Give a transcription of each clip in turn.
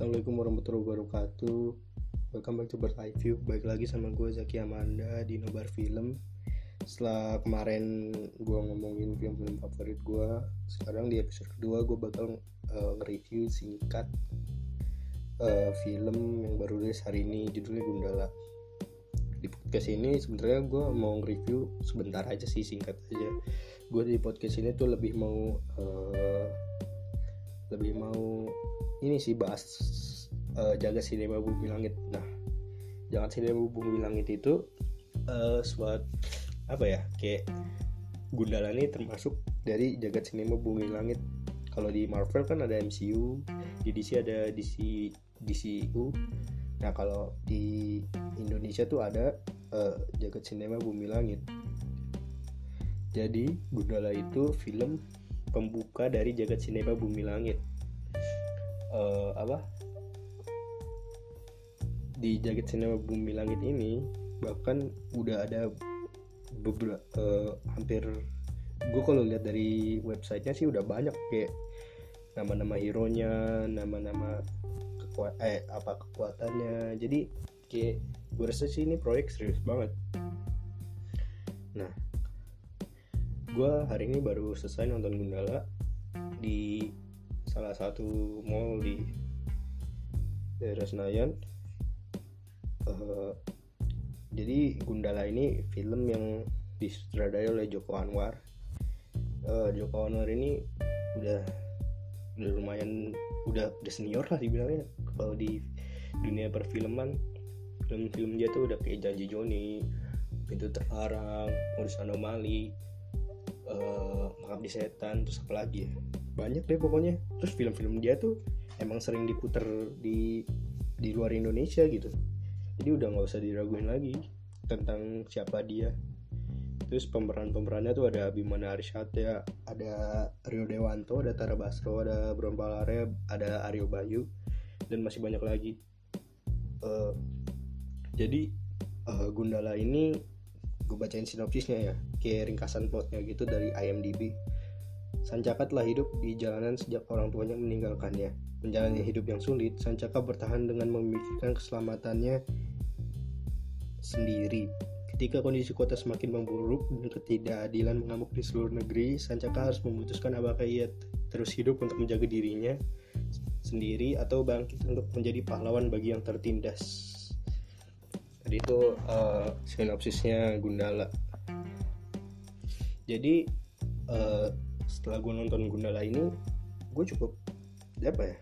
Assalamualaikum warahmatullahi wabarakatuh. Welcome back to Bird Eye View. Baik lagi sama gue Zaki Amanda di Nobar Film. Setelah kemarin gue ngomongin film-film favorit gue Sekarang di episode kedua gue bakal uh, nge-review singkat uh, Film yang baru rilis hari ini judulnya Gundala. Di podcast ini sebenarnya gue mau nge-review sebentar aja sih singkat aja. Gue di podcast ini tuh lebih mau uh, Lebih mau ini sih bahas uh, jaga sinema bumi langit. Nah jangan sinema bumi langit itu uh, suat apa ya kayak Gundala ini termasuk dari jagat sinema bumi langit. Kalau di Marvel kan ada MCU di DC ada DC DCU nah kalau di Indonesia tuh ada uh, jagat sinema bumi langit. Jadi Gundala itu film pembuka dari jagat sinema bumi langit. Uh, apa? Di jagat sinema bumi langit ini bahkan udah ada beberapa uh, hampir gue kalau lihat dari websitenya sih udah banyak kayak nama-nama hero nya nama-nama kekuat eh apa kekuatannya. Jadi kayak gue rasa sih ini proyek serius banget. Nah gue hari ini baru selesai nonton Gundala di salah satu mall di daerah Senayan. Uh, jadi Gundala ini film yang disutradarai oleh Joko Anwar. Uh, Joko Anwar ini udah udah lumayan udah udah senior lah dibilangnya. Kalau di dunia perfilman film-film dia tuh udah kayak janji Joni pintu terlarang urus anomali uh, setan terus apa lagi ya? Banyak deh pokoknya. Terus film-film dia tuh emang sering diputer di di luar Indonesia gitu. Jadi udah nggak usah diraguin lagi tentang siapa dia. Terus pemeran-pemerannya tuh ada Bimana Arsyad ada Rio Dewanto ada Tara Basro ada Bron Palare ada Aryo Bayu dan masih banyak lagi. Uh, jadi uh, Gundala ini gue bacain sinopsisnya ya kayak ringkasan plotnya gitu dari IMDb Sancaka telah hidup di jalanan sejak orang tuanya meninggalkannya. Menjalani hidup yang sulit, Sancaka bertahan dengan memikirkan keselamatannya sendiri. Ketika kondisi kota semakin memburuk dan ketidakadilan mengamuk di seluruh negeri, Sancaka harus memutuskan apakah ia terus hidup untuk menjaga dirinya sendiri atau bangkit untuk menjadi pahlawan bagi yang tertindas. Jadi itu uh, sinopsisnya Gundala. Jadi uh, setelah gue nonton Gundala ini gue cukup apa ya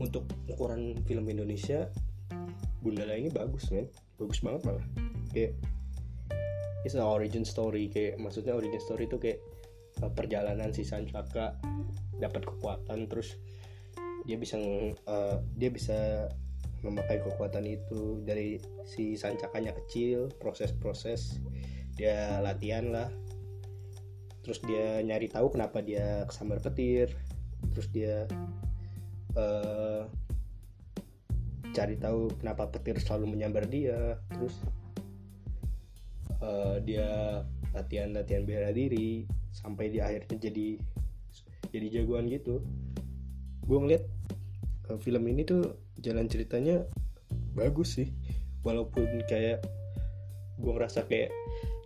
untuk ukuran film Indonesia Gundala ini bagus men. Bagus banget malah. Kayak it's an origin story. Kayak maksudnya origin story itu kayak uh, perjalanan si Sancaka dapat kekuatan terus dia bisa uh, dia bisa memakai kekuatan itu dari si Sancakanya kecil proses-proses dia latihan lah. Terus dia nyari tahu kenapa dia kesambar petir. Terus dia uh, cari tahu kenapa petir selalu menyambar dia. Terus uh, dia latihan-latihan bela diri sampai di akhirnya jadi jadi jagoan gitu. Gue ngeliat uh, film ini tuh jalan ceritanya bagus sih. Walaupun kayak gue ngerasa kayak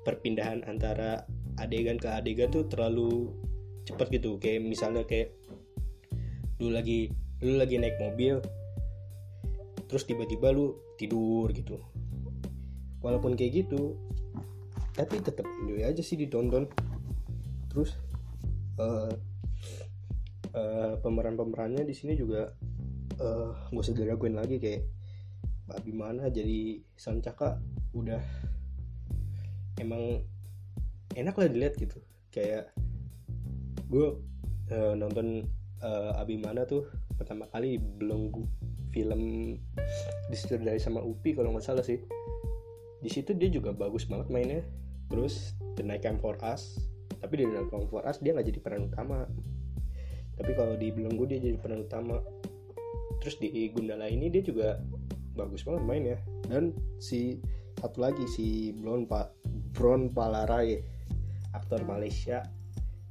perpindahan antara adegan ke adegan tuh terlalu cepat gitu. Kayak misalnya kayak lu lagi lu lagi naik mobil terus tiba-tiba lu tidur gitu. Walaupun kayak gitu tapi tetap enjoy aja sih ditonton. Terus uh, uh, pemeran-pemerannya di sini juga uh, gak usah diraguin lagi kayak Babi mana? Jadi Sancaka? Udah. Emang enak lah dilihat gitu. Kayak gue uh, nonton uh, Abimana tuh pertama kali belum film dari sama Upi kalau nggak salah sih. Di situ dia juga bagus banget mainnya. Terus The Night Come For Us tapi di The Night Come For Us dia nggak jadi peran utama. Tapi kalau di Belenggu dia jadi peran utama terus di Gundala ini dia juga bagus banget mainnya. Dan si satu lagi si Blon Pak Bron Palarai aktor Malaysia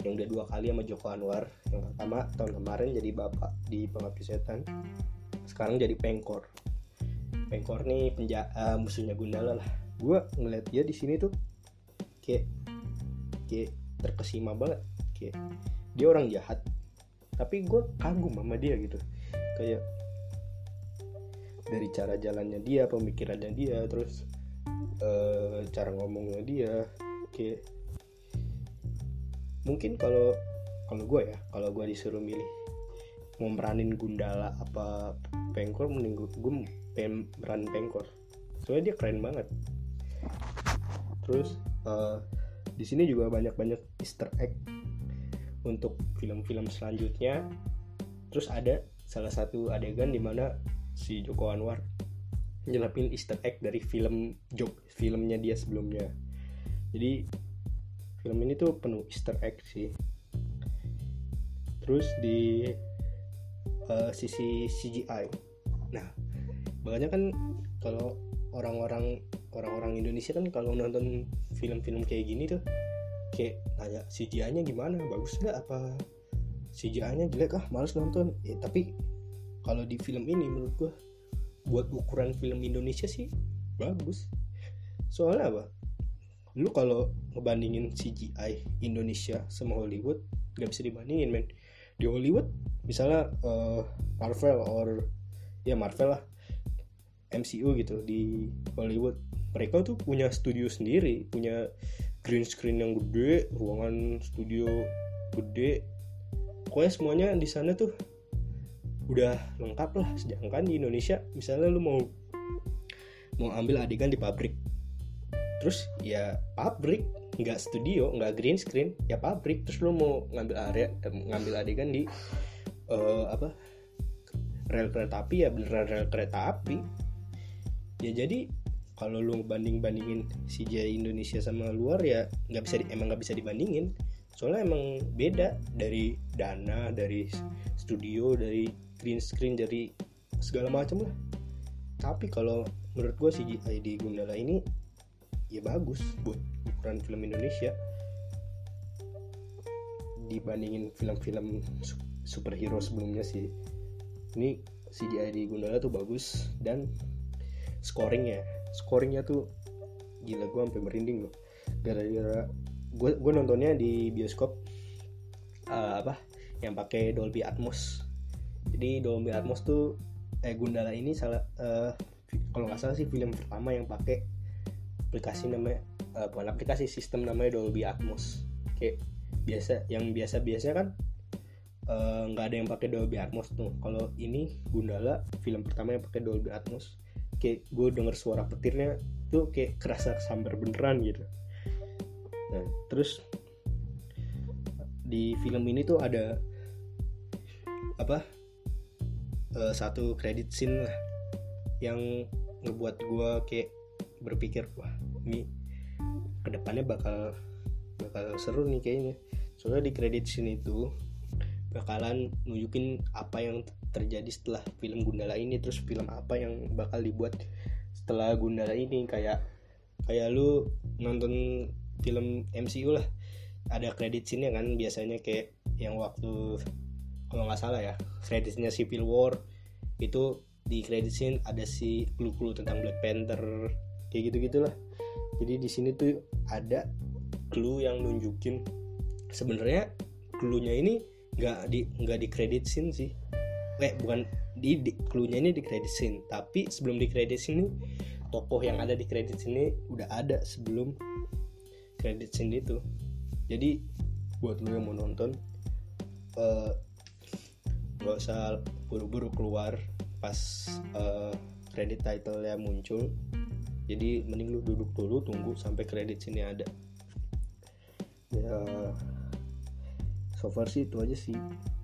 yang udah dua kali sama Joko Anwar. Yang pertama tahun kemarin jadi bapak di Pengabdi Setan sekarang jadi pengkor. Pengkor nih penja uh, musuhnya Gundala lah. Gue ngeliat dia di sini tuh kayak kayak terkesima banget. Kayak dia orang jahat tapi gue kagum sama dia gitu. Kayak dari cara jalannya dia pemikirannya dia terus uh, cara ngomongnya dia kayak mungkin kalau kalau gue ya kalau gue disuruh milih mau meranin Gundala apa Pengkor mending gue, gue pengen meran Pengkor. Soalnya dia keren banget. Terus uh, di sini juga banyak-banyak Easter egg untuk film-film selanjutnya. Terus ada salah satu adegan di mana si Joko Anwar nyelapin Easter egg dari film joke filmnya dia sebelumnya. Jadi film ini tuh penuh Easter egg sih. Terus di uh, sisi CGI nah makanya kan kalau orang-orang orang-orang Indonesia kan kalau nonton film-film kayak gini tuh kayak nanya CGI-nya gimana? Bagus nggak? Apa CGI-nya jelek ah males nonton. Ya, tapi kalau di film ini menurut gua buat ukuran film Indonesia sih bagus. Soalnya apa? Lu kalau ngebandingin CGI Indonesia sama Hollywood nggak bisa dibandingin men. Di Hollywood misalnya uh, Marvel or ya Marvel lah MCU gitu di Hollywood mereka tuh punya studio sendiri punya green screen yang gede ruangan studio gede. Pokoknya semuanya di sana tuh udah lengkap lah. Sedangkan di Indonesia misalnya lu mau mau ambil adegan di pabrik. Terus ya pabrik nggak studio nggak green screen ya pabrik. Terus lu mau ngambil area eh, ngambil adegan di uh, apa rel kereta api ya beneran rel kereta api. Ya jadi kalau lu banding bandingin CGI Indonesia sama luar ya nggak bisa di, emang nggak bisa dibandingin. Soalnya emang beda dari dana dari studio dari green screen dari segala macam lah. Tapi kalau menurut gue CGI di Gundala ini ya bagus buat ukuran film Indonesia. Dibandingin film-film superhero sebelumnya sih. Ini CGI di Gundala tuh bagus dan scoringnya. Scoringnya tuh gila gue sampai merinding loh. Gara-gara gue gue nontonnya di bioskop uh, apa yang pakai Dolby Atmos jadi Dolby Atmos tuh eh Gundala ini salah uh, kalau nggak salah sih film pertama yang pakai aplikasi namanya uh, bukan aplikasi sistem namanya Dolby Atmos. Kayak biasa yang biasa biasanya kan nggak uh, ada yang pakai Dolby Atmos tuh. Kalau ini Gundala film pertama yang pakai Dolby Atmos. Kayak gue denger suara petirnya tuh kayak kerasa sambar beneran gitu. Nah terus di film ini tuh ada apa uh, satu credit scene lah yang ngebuat gue kayak berpikir wah ini ke depannya bakal bakal seru nih kayaknya. Soalnya di credit scene itu bakalan nunjukin apa yang terjadi setelah film Gundala ini terus film apa yang bakal dibuat setelah Gundala ini. Kayak kayak lu nonton film MCU lah. Ada credit scene kan biasanya kayak yang waktu kalau nggak salah ya kreditnya Civil War itu di credit scene ada si clue-clue tentang Black Panther kayak gitu gitulah jadi di sini tuh ada clue yang nunjukin sebenarnya clue-nya ini nggak di nggak di credit scene sih. Eh bukan di, di clue-nya ini di credit scene tapi sebelum di credit scene tokoh yang ada di credit scene udah ada sebelum credit scene itu jadi buat lo yang mau nonton uh, gak usah buru-buru keluar pas uh, credit title nya muncul jadi mending lu duduk dulu tunggu sampai kredit sini ada. Ya so far sih itu aja sih.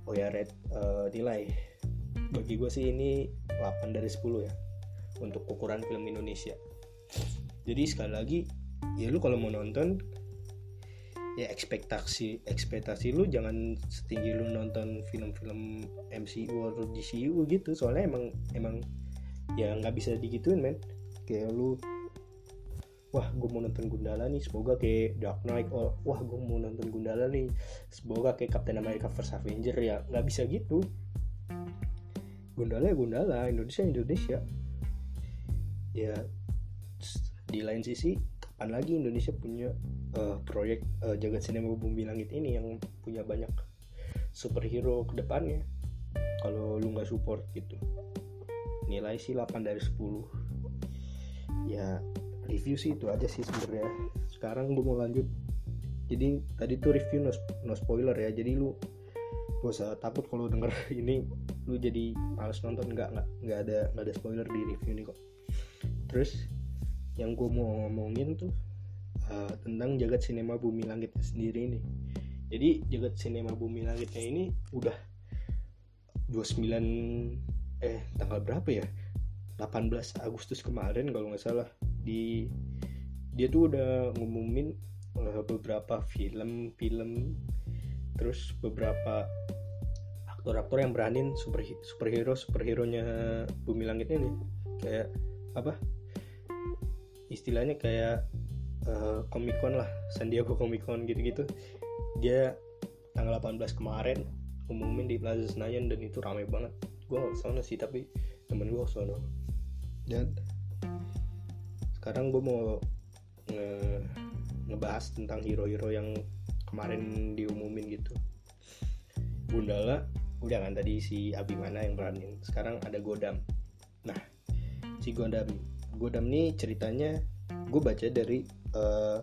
Oh ya red uh, nilai. Bagi gue sih ini 8 dari 10 ya untuk ukuran film Indonesia. Jadi sekali lagi ya lu kalau mau nonton ya ekspektasi ekspektasi lu jangan setinggi lu nonton film-film MCU atau DCU gitu. Soalnya emang emang ya nggak bisa digituin men. Kayak lu wah gue mau nonton Gundala nih semoga kayak Dark Knight oh, wah gue mau nonton Gundala nih semoga kayak Captain America First Avenger. Ya nggak bisa gitu. Gundala ya Gundala Indonesia Indonesia. Ya di lain sisi kapan lagi Indonesia punya uh, proyek uh, jagat sinema bumi langit ini yang punya banyak superhero ke depannya kalau lu nggak support gitu nilai sih 8 dari 10 ya review sih itu aja sih sebenarnya. Sekarang gue mau lanjut. Jadi tadi tuh review no, no spoiler ya. Jadi lu gak usah takut kalau denger ini lu jadi males nonton. Nggak nggak nggak ada nggak ada spoiler di review ini kok. Terus yang gue mau ngomongin tuh uh, tentang jagat sinema bumi langitnya sendiri ini jadi jagat sinema bumi langitnya ini udah 29 eh tanggal berapa ya? 18 Agustus kemarin kalau nggak salah. Di dia tuh udah ngumumin uh, beberapa film-film terus beberapa aktor-aktor yang beranin super superhero superhero nya bumi langit ini kayak apa istilahnya kayak uh, Comic Con lah San Diego Comic Con gitu-gitu. Dia tanggal 18 kemarin umumin di Plaza Senayan dan itu ramai banget. Gue gak ke sana sih tapi temen gue ke sana. Dan? Sekarang gue mau nge ngebahas tentang hero-hero yang kemarin diumumin gitu. Gundala udah kan tadi si Abimana yang beranin. Sekarang ada Godam. Nah si Godam Godam nih ceritanya gue baca dari uh,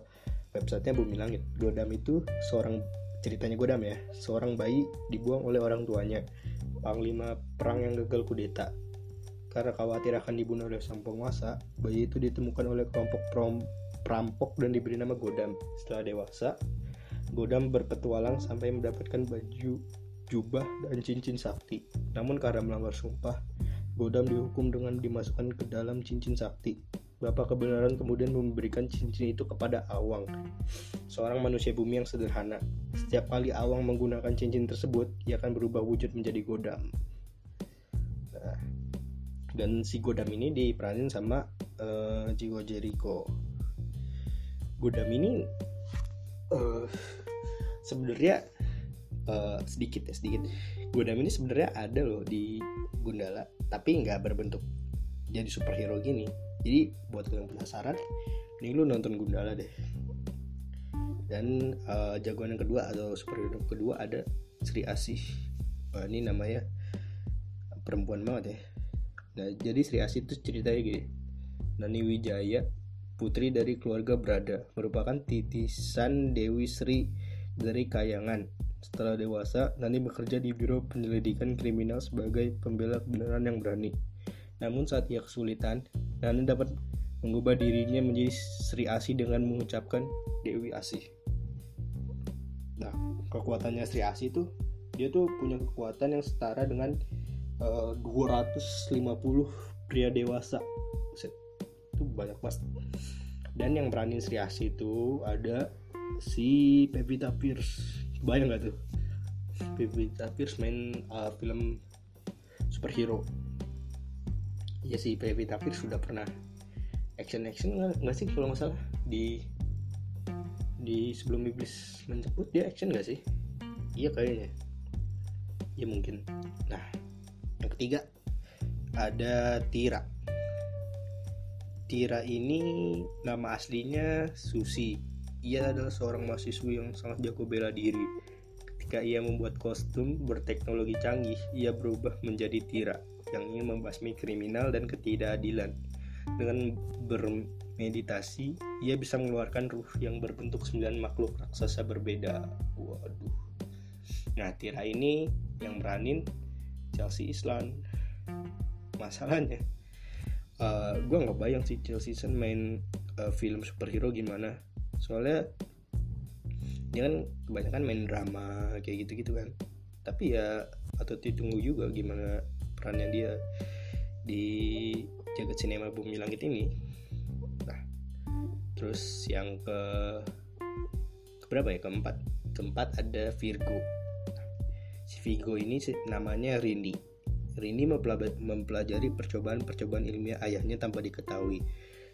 websitenya Bumi Langit Godam itu seorang ceritanya Godam ya seorang bayi dibuang oleh orang tuanya panglima perang yang gagal kudeta karena khawatir akan dibunuh oleh sang penguasa, bayi itu ditemukan oleh kelompok prom, perampok dan diberi nama Godam. Setelah dewasa, Godam berpetualang sampai mendapatkan baju, jubah, dan cincin sakti. Namun karena melanggar sumpah, Godam dihukum dengan dimasukkan ke dalam cincin sakti. Bapak kebenaran kemudian memberikan cincin itu kepada Awang, seorang manusia bumi yang sederhana. Setiap kali Awang menggunakan cincin tersebut, ia akan berubah wujud menjadi Godam dan si Godam ini diperanin sama uh, Jigo Jericho Godam ini uh, sebenarnya uh, sedikit ya sedikit Godam ini sebenarnya ada loh di Gundala tapi nggak berbentuk jadi superhero gini jadi buat kalian penasaran ini lu nonton Gundala deh dan uh, jagoan yang kedua atau superhero kedua ada Sri Asih uh, ini namanya perempuan banget ya Nah, jadi Sri Asih itu ceritanya gini. Nani Wijaya, putri dari keluarga Brada, merupakan titisan Dewi Sri dari Kayangan. Setelah dewasa, Nani bekerja di Biro Penyelidikan Kriminal sebagai pembela kebenaran yang berani. Namun saat ia kesulitan, Nani dapat mengubah dirinya menjadi Sri Asih dengan mengucapkan Dewi Asih. Nah, kekuatannya Sri Asih itu dia tuh punya kekuatan yang setara dengan uh, eh, 250 pria dewasa itu banyak banget dan yang berani Sri Asih itu ada si Pevita Pierce bayang gak tuh? Pevita Pierce main uh, film superhero. Ya si Pevita Pierce sudah pernah action action nggak sih kalau nggak salah? Di di sebelum iblis menjemput dia action gak sih? Iya kayaknya. Ya mungkin. Nah ketiga ada Tira. Tira ini nama aslinya Susi. Ia adalah seorang mahasiswi yang sangat jago bela diri. Ketika ia membuat kostum berteknologi canggih, ia berubah menjadi Tira yang ingin membasmi kriminal dan ketidakadilan. Dengan bermeditasi, ia bisa mengeluarkan ruh yang berbentuk sembilan makhluk raksasa berbeda. Waduh. Nah, Tira ini yang beranin Chelsea Island masalahnya uh, eh, gue nggak bayang sih Chelsea Island main uh, film superhero gimana soalnya dia kan kebanyakan main drama kayak gitu gitu kan. Tapi ya atau ditunggu juga gimana perannya dia di jagat sinema bumi langit ini. Nah terus yang ke berapa ya? Keempat. Keempat ada Virgo. Si Vigo ini namanya Rini. Rini mempelajari percobaan-percobaan ilmiah ayahnya tanpa diketahui.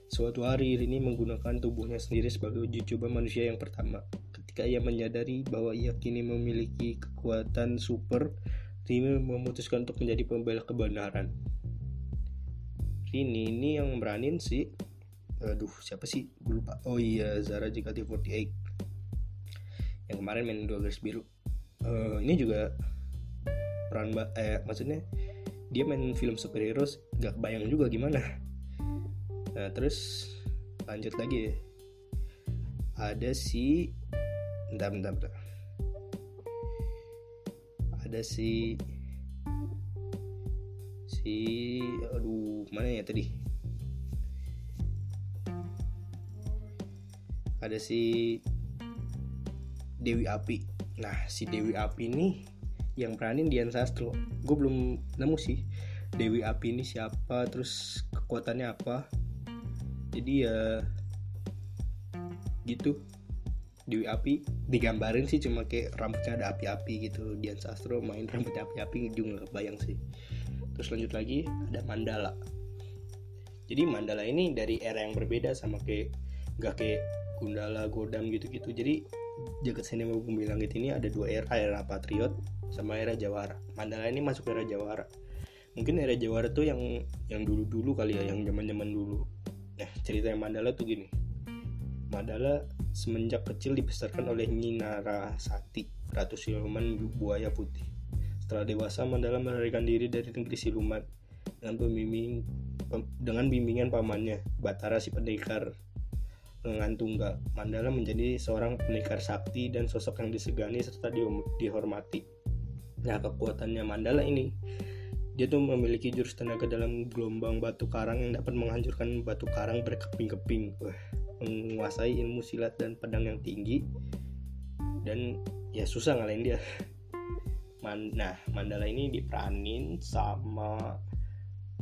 Suatu hari Rini menggunakan tubuhnya sendiri sebagai uji coba manusia yang pertama. Ketika ia menyadari bahwa ia kini memiliki kekuatan super, Sakti memutuskan untuk menjadi pembela kebenaran. Rini ini yang meranin sih aduh siapa sih? Gue lupa. Oh iya Zara JKT48 yang kemarin main dua garis biru. Uh, ini juga peran eh maksudnya dia main film superhero gak kebayang juga gimana nah terus lanjut lagi. Ya ada si bentar bentar, bentar. ada si si aduh mana ya tadi? Ada si Dewi Api. Nah si Dewi Api ini yang peranin Dian Sastro. Gue belum nemu sih Dewi Api ini siapa terus kekuatannya apa jadi ya gitu Dewi Api digambarin sih cuma kayak rambutnya ada api-api gitu Dian Sastro main rambutnya api-api juga gak kebayang sih terus lanjut lagi ada Mandala jadi Mandala ini dari era yang berbeda sama kayak gak kayak Gundala, Godam gitu-gitu. Jadi jagat sinema bumi langit ini ada dua era, era Patriot sama era Jawara. Mandala ini masuk era Jawara. Mungkin era Jawara tuh yang yang dulu-dulu kali ya, yang zaman-zaman dulu. Nah, cerita yang Mandala tuh gini. Mandala semenjak kecil dibesarkan oleh Nyinara Sati, ratu siluman buaya putih. Setelah dewasa, Mandala melarikan diri dari negeri siluman dengan pembimbing dengan bimbingan pamannya, Batara si pendekar lengan tunggal. Mandala menjadi seorang pendekar sakti dan sosok yang disegani serta dihormati. Nah, kekuatannya Mandala ini dia tuh memiliki jurus tenaga dalam gelombang batu karang yang dapat menghancurkan batu karang berkeping-keping. Menguasai ilmu silat dan pedang yang tinggi dan ya susah ngalahin dia. Man nah, Mandala ini diperanin sama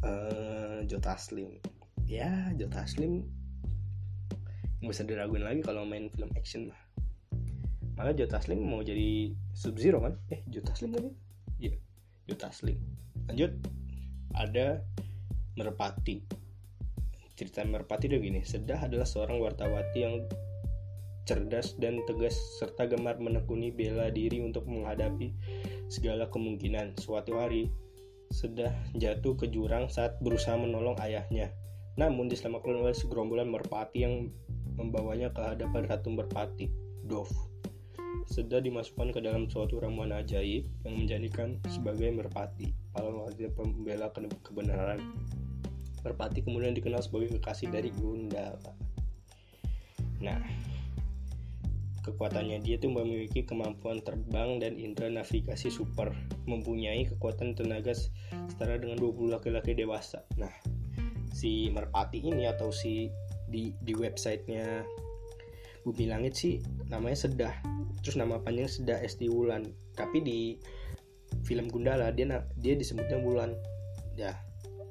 uh, Jotaslim. Ya, Jotaslim nggak usah diraguin lagi kalau main film action mah malah Joe Taslim mau jadi Sub Zero kan eh Joe Taslim kan Joe Taslim lanjut. Ada Merpati. Cerita Merpati udah gini Sedah adalah seorang wartawati yang cerdas dan tegas serta gemar menekuni bela diri untuk menghadapi segala kemungkinan. Suatu hari Sedah jatuh ke jurang saat berusaha menolong ayahnya. Namun diselamatkan oleh segerombolan merpati yang membawanya ke hadapan Ratu Merpati, Dove. Sudah dimasukkan ke dalam suatu ramuan ajaib yang menjadikan sebagai merpati, pahlawan wajib pembela kebenaran. Merpati kemudian dikenal sebagai kekasih dari Gundala. Nah, kekuatannya dia tuh memiliki kemampuan terbang dan indera navigasi super, mempunyai kekuatan tenaga setara dengan 20 laki-laki dewasa. Nah, si Merpati ini atau si di di websitenya Bumi Langit sih namanya Sedah. Terus nama panjang Sedah Esti Wulan. Tapi di film Gundala dia dia disebutnya Wulan. Ya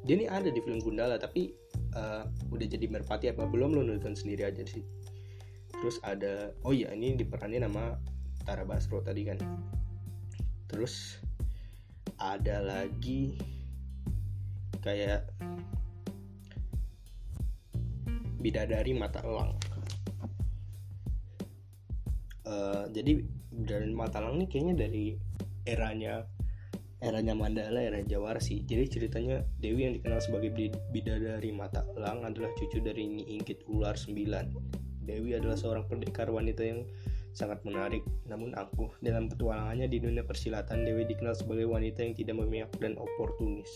dia ini ada di film Gundala tapi uh, udah jadi merpati apa belum lo nonton sendiri aja sih. Terus ada oh iya ini diperanin nama Tara Basro tadi kan. Terus ada lagi kayak bidadari mata elang uh, jadi bidadari mata elang ini kayaknya dari eranya eranya Mandala era Jawara sih. Jadi ceritanya Dewi yang dikenal sebagai bidadari mata elang adalah cucu dari Nyi Ingkit Ular 9 Dewi adalah seorang pendekar wanita yang sangat menarik. Namun angkuh dalam petualangannya di dunia persilatan Dewi dikenal sebagai wanita yang tidak memihak dan oportunis.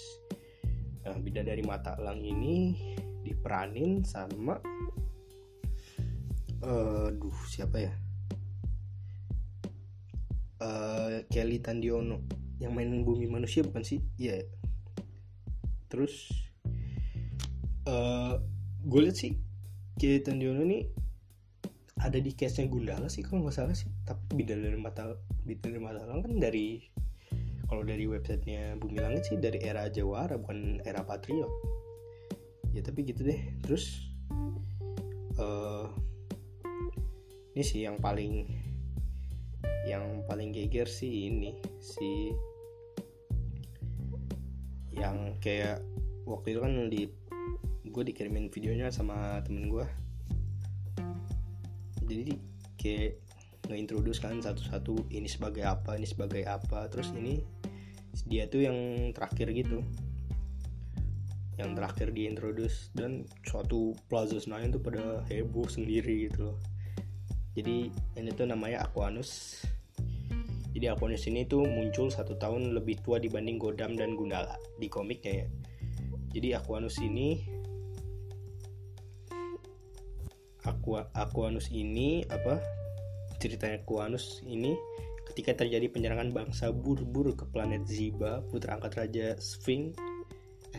Nah bidadari mata elang ini diperanin sama uh, duh siapa ya uh, Kelly Tandiono yang main bumi manusia bukan sih? Iya. Yeah. terus uh, gue liat sih Kelly Tandiono ini ada di case nya Gundala sih kalau nggak salah sih. Tapi beda dari mata beda dari mata kan dari kalau dari websitenya Bumi Langit sih dari era Jawara bukan era Patriot ya tapi gitu deh. Terus uh, ini sih yang paling yang paling geger sih ini si yang kayak waktu itu kan di gue dikirimin videonya sama temen gue jadi kayak ngeintroduce kan satu-satu ini sebagai apa ini sebagai apa. Terus ini dia tuh yang terakhir gitu. Yang terakhir diintroduce dan suatu Plaza Senayan tuh pada heboh sendiri gitu loh. Jadi ini tuh namanya Aquanus jadi Aquanus ini tuh muncul satu tahun lebih tua dibanding Godam dan Gundala di komiknya ya jadi Aquanus ini Aqua, Aquanus ini apa ceritanya Aquanus ini ketika terjadi penyerangan bangsa Burbur ke planet Ziba putra angkat raja Sphinx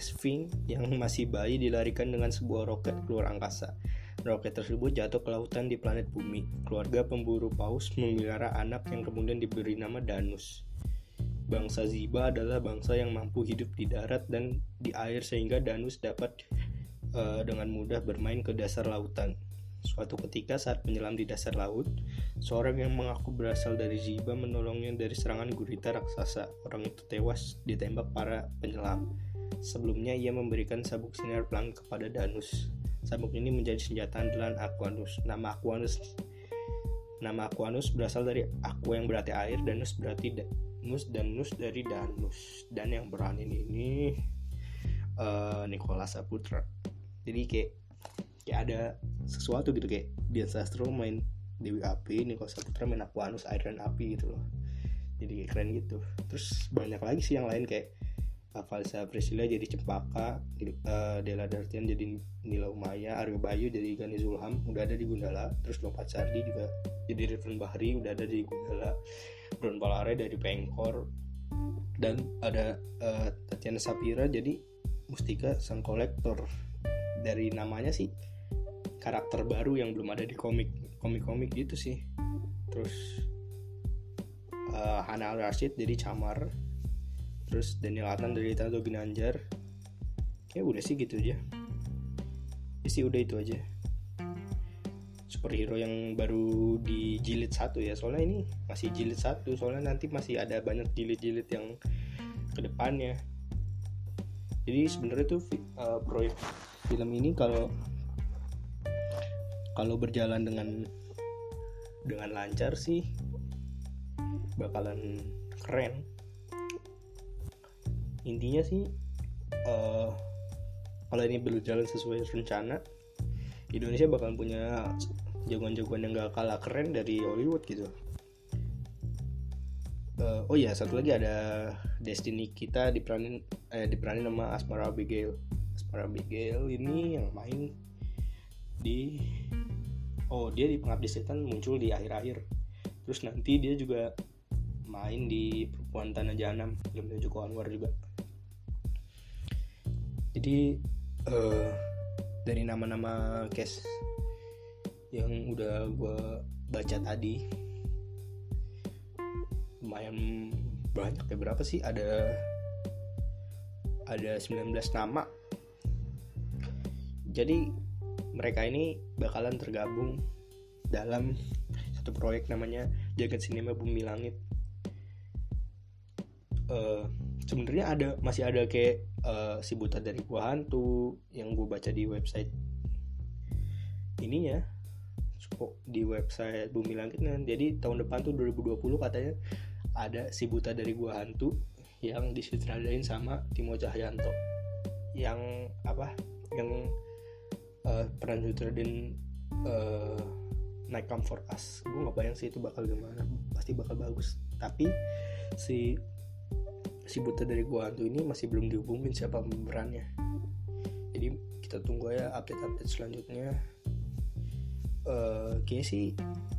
Sphinx yang masih bayi dilarikan dengan sebuah roket keluar angkasa. Roket tersebut jatuh ke lautan di planet bumi. Keluarga pemburu paus memelihara anak yang kemudian diberi nama Danus. Bangsa Ziba adalah bangsa yang mampu hidup di darat dan di air sehingga Danus dapat uh, dengan mudah bermain ke dasar lautan. Suatu ketika saat menyelam di dasar laut, seorang yang mengaku berasal dari Ziba menolongnya dari serangan gurita raksasa. Orang itu tewas ditembak para penyelam. Sebelumnya ia memberikan sabuk sinar pelangi kepada Danus. Sabuk ini menjadi senjata andalan Aquanus. Nama Aquanus Nama Aquanus berasal dari aqua yang berarti air, Danus berarti Danus, Danus dari Danus. Dan yang berani ini uh, Nicholas Saputra. Jadi kayak kayak ada sesuatu gitu kayak Dian Sastro main Dewi Api, Nicholas Saputra main Aquanus, air dan api gitu loh. Jadi kayak keren gitu. Terus banyak lagi sih yang lain kayak Avalsa Priscilla jadi Cempaka uh, Dela Dartian jadi Nila Umaya Aryo Bayu jadi Gani Zulham udah ada di Gundala. Terus Lompat Sardi juga jadi Ridwan Bahri udah ada di Gundala. Bron Palare dari Pengkor. Dan ada uh, Tatiana Sapira jadi Mustika Sang Kolektor. Dari namanya sih karakter baru yang belum ada di komik komik-komik gitu sih. Terus uh, Hana Al Rashid jadi Camar terus Daniel Atan dari Tato Ginanjar kayak udah sih gitu aja. Ya sih udah itu aja. Superhero yang baru di jilid satu ya. Soalnya ini masih jilid satu. Soalnya nanti masih ada banyak jilid-jilid yang ke depannya jadi sebenarnya tuh uh, proyek film ini kalau kalau berjalan dengan dengan lancar sih bakalan keren intinya sih uh, kalau ini berjalan sesuai rencana Indonesia bakal punya jagoan-jagoan yang gak kalah keren dari Hollywood gitu. Uh, oh iya satu lagi ada Destiny kita diperanin eh, diperanin nama Asmara Abigail. Asmara Abigail ini yang main di oh dia di Pengabdi Setan muncul di akhir-akhir. Terus nanti dia juga main di Perempuan Tanah Jahanam filmnya Joko Anwar juga jadi uh, dari nama-nama case yang udah gue baca tadi lumayan banyak ya. Berapa sih? Ada ada 19 nama. Jadi mereka ini bakalan tergabung dalam satu proyek namanya Jagat Sinema Bumi Langit. Uh, sebenarnya ada masih ada kayak uh, si buta dari gua hantu yang gue baca di website ininya. Di website Bumi Langit kan. Jadi tahun depan tuh 2020 katanya ada si buta dari gua hantu yang disutradain sama Timo Cahyanto. Yang apa? Yang uh, peran sutradain uh, Night Come For Us. Gue nggak bayang sih itu bakal gimana. Pasti bakal bagus. Tapi si si buta dari gua hantu ini masih belum dihubungin siapa pemerannya jadi kita tunggu ya update-update selanjutnya. Uh, kayaknya sih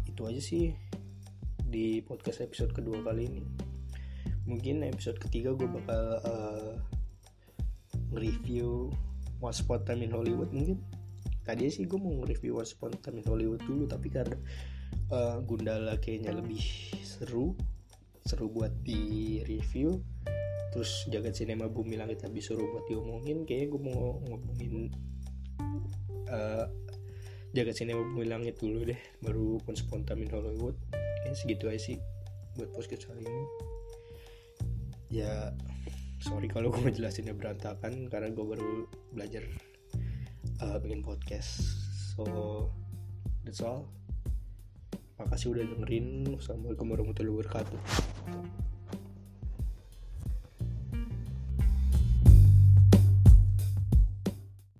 itu aja sih di podcast episode kedua kali ini. Mungkin episode ketiga gue bakal uh, nge-review Once Upon Time in Hollywood mungkin. Tadi sih gue mau nge-review Once Upon Time in Hollywood dulu tapi karena uh, Gundala kayaknya lebih seru seru buat di review terus jagat sinema bumi langit habis suruh buat diomongin kayaknya gue mau ngomongin uh, jagat sinema bumi langit dulu deh baru konspontamin Hollywood. Kayaknya segitu aja sih buat podcast kali ini. Ya sorry kalau gue jelasinnya berantakan karena gue baru belajar uh, bikin podcast. So that's all. Makasih udah dengerin. Assalamualaikum warahmatullahi wabarakatuh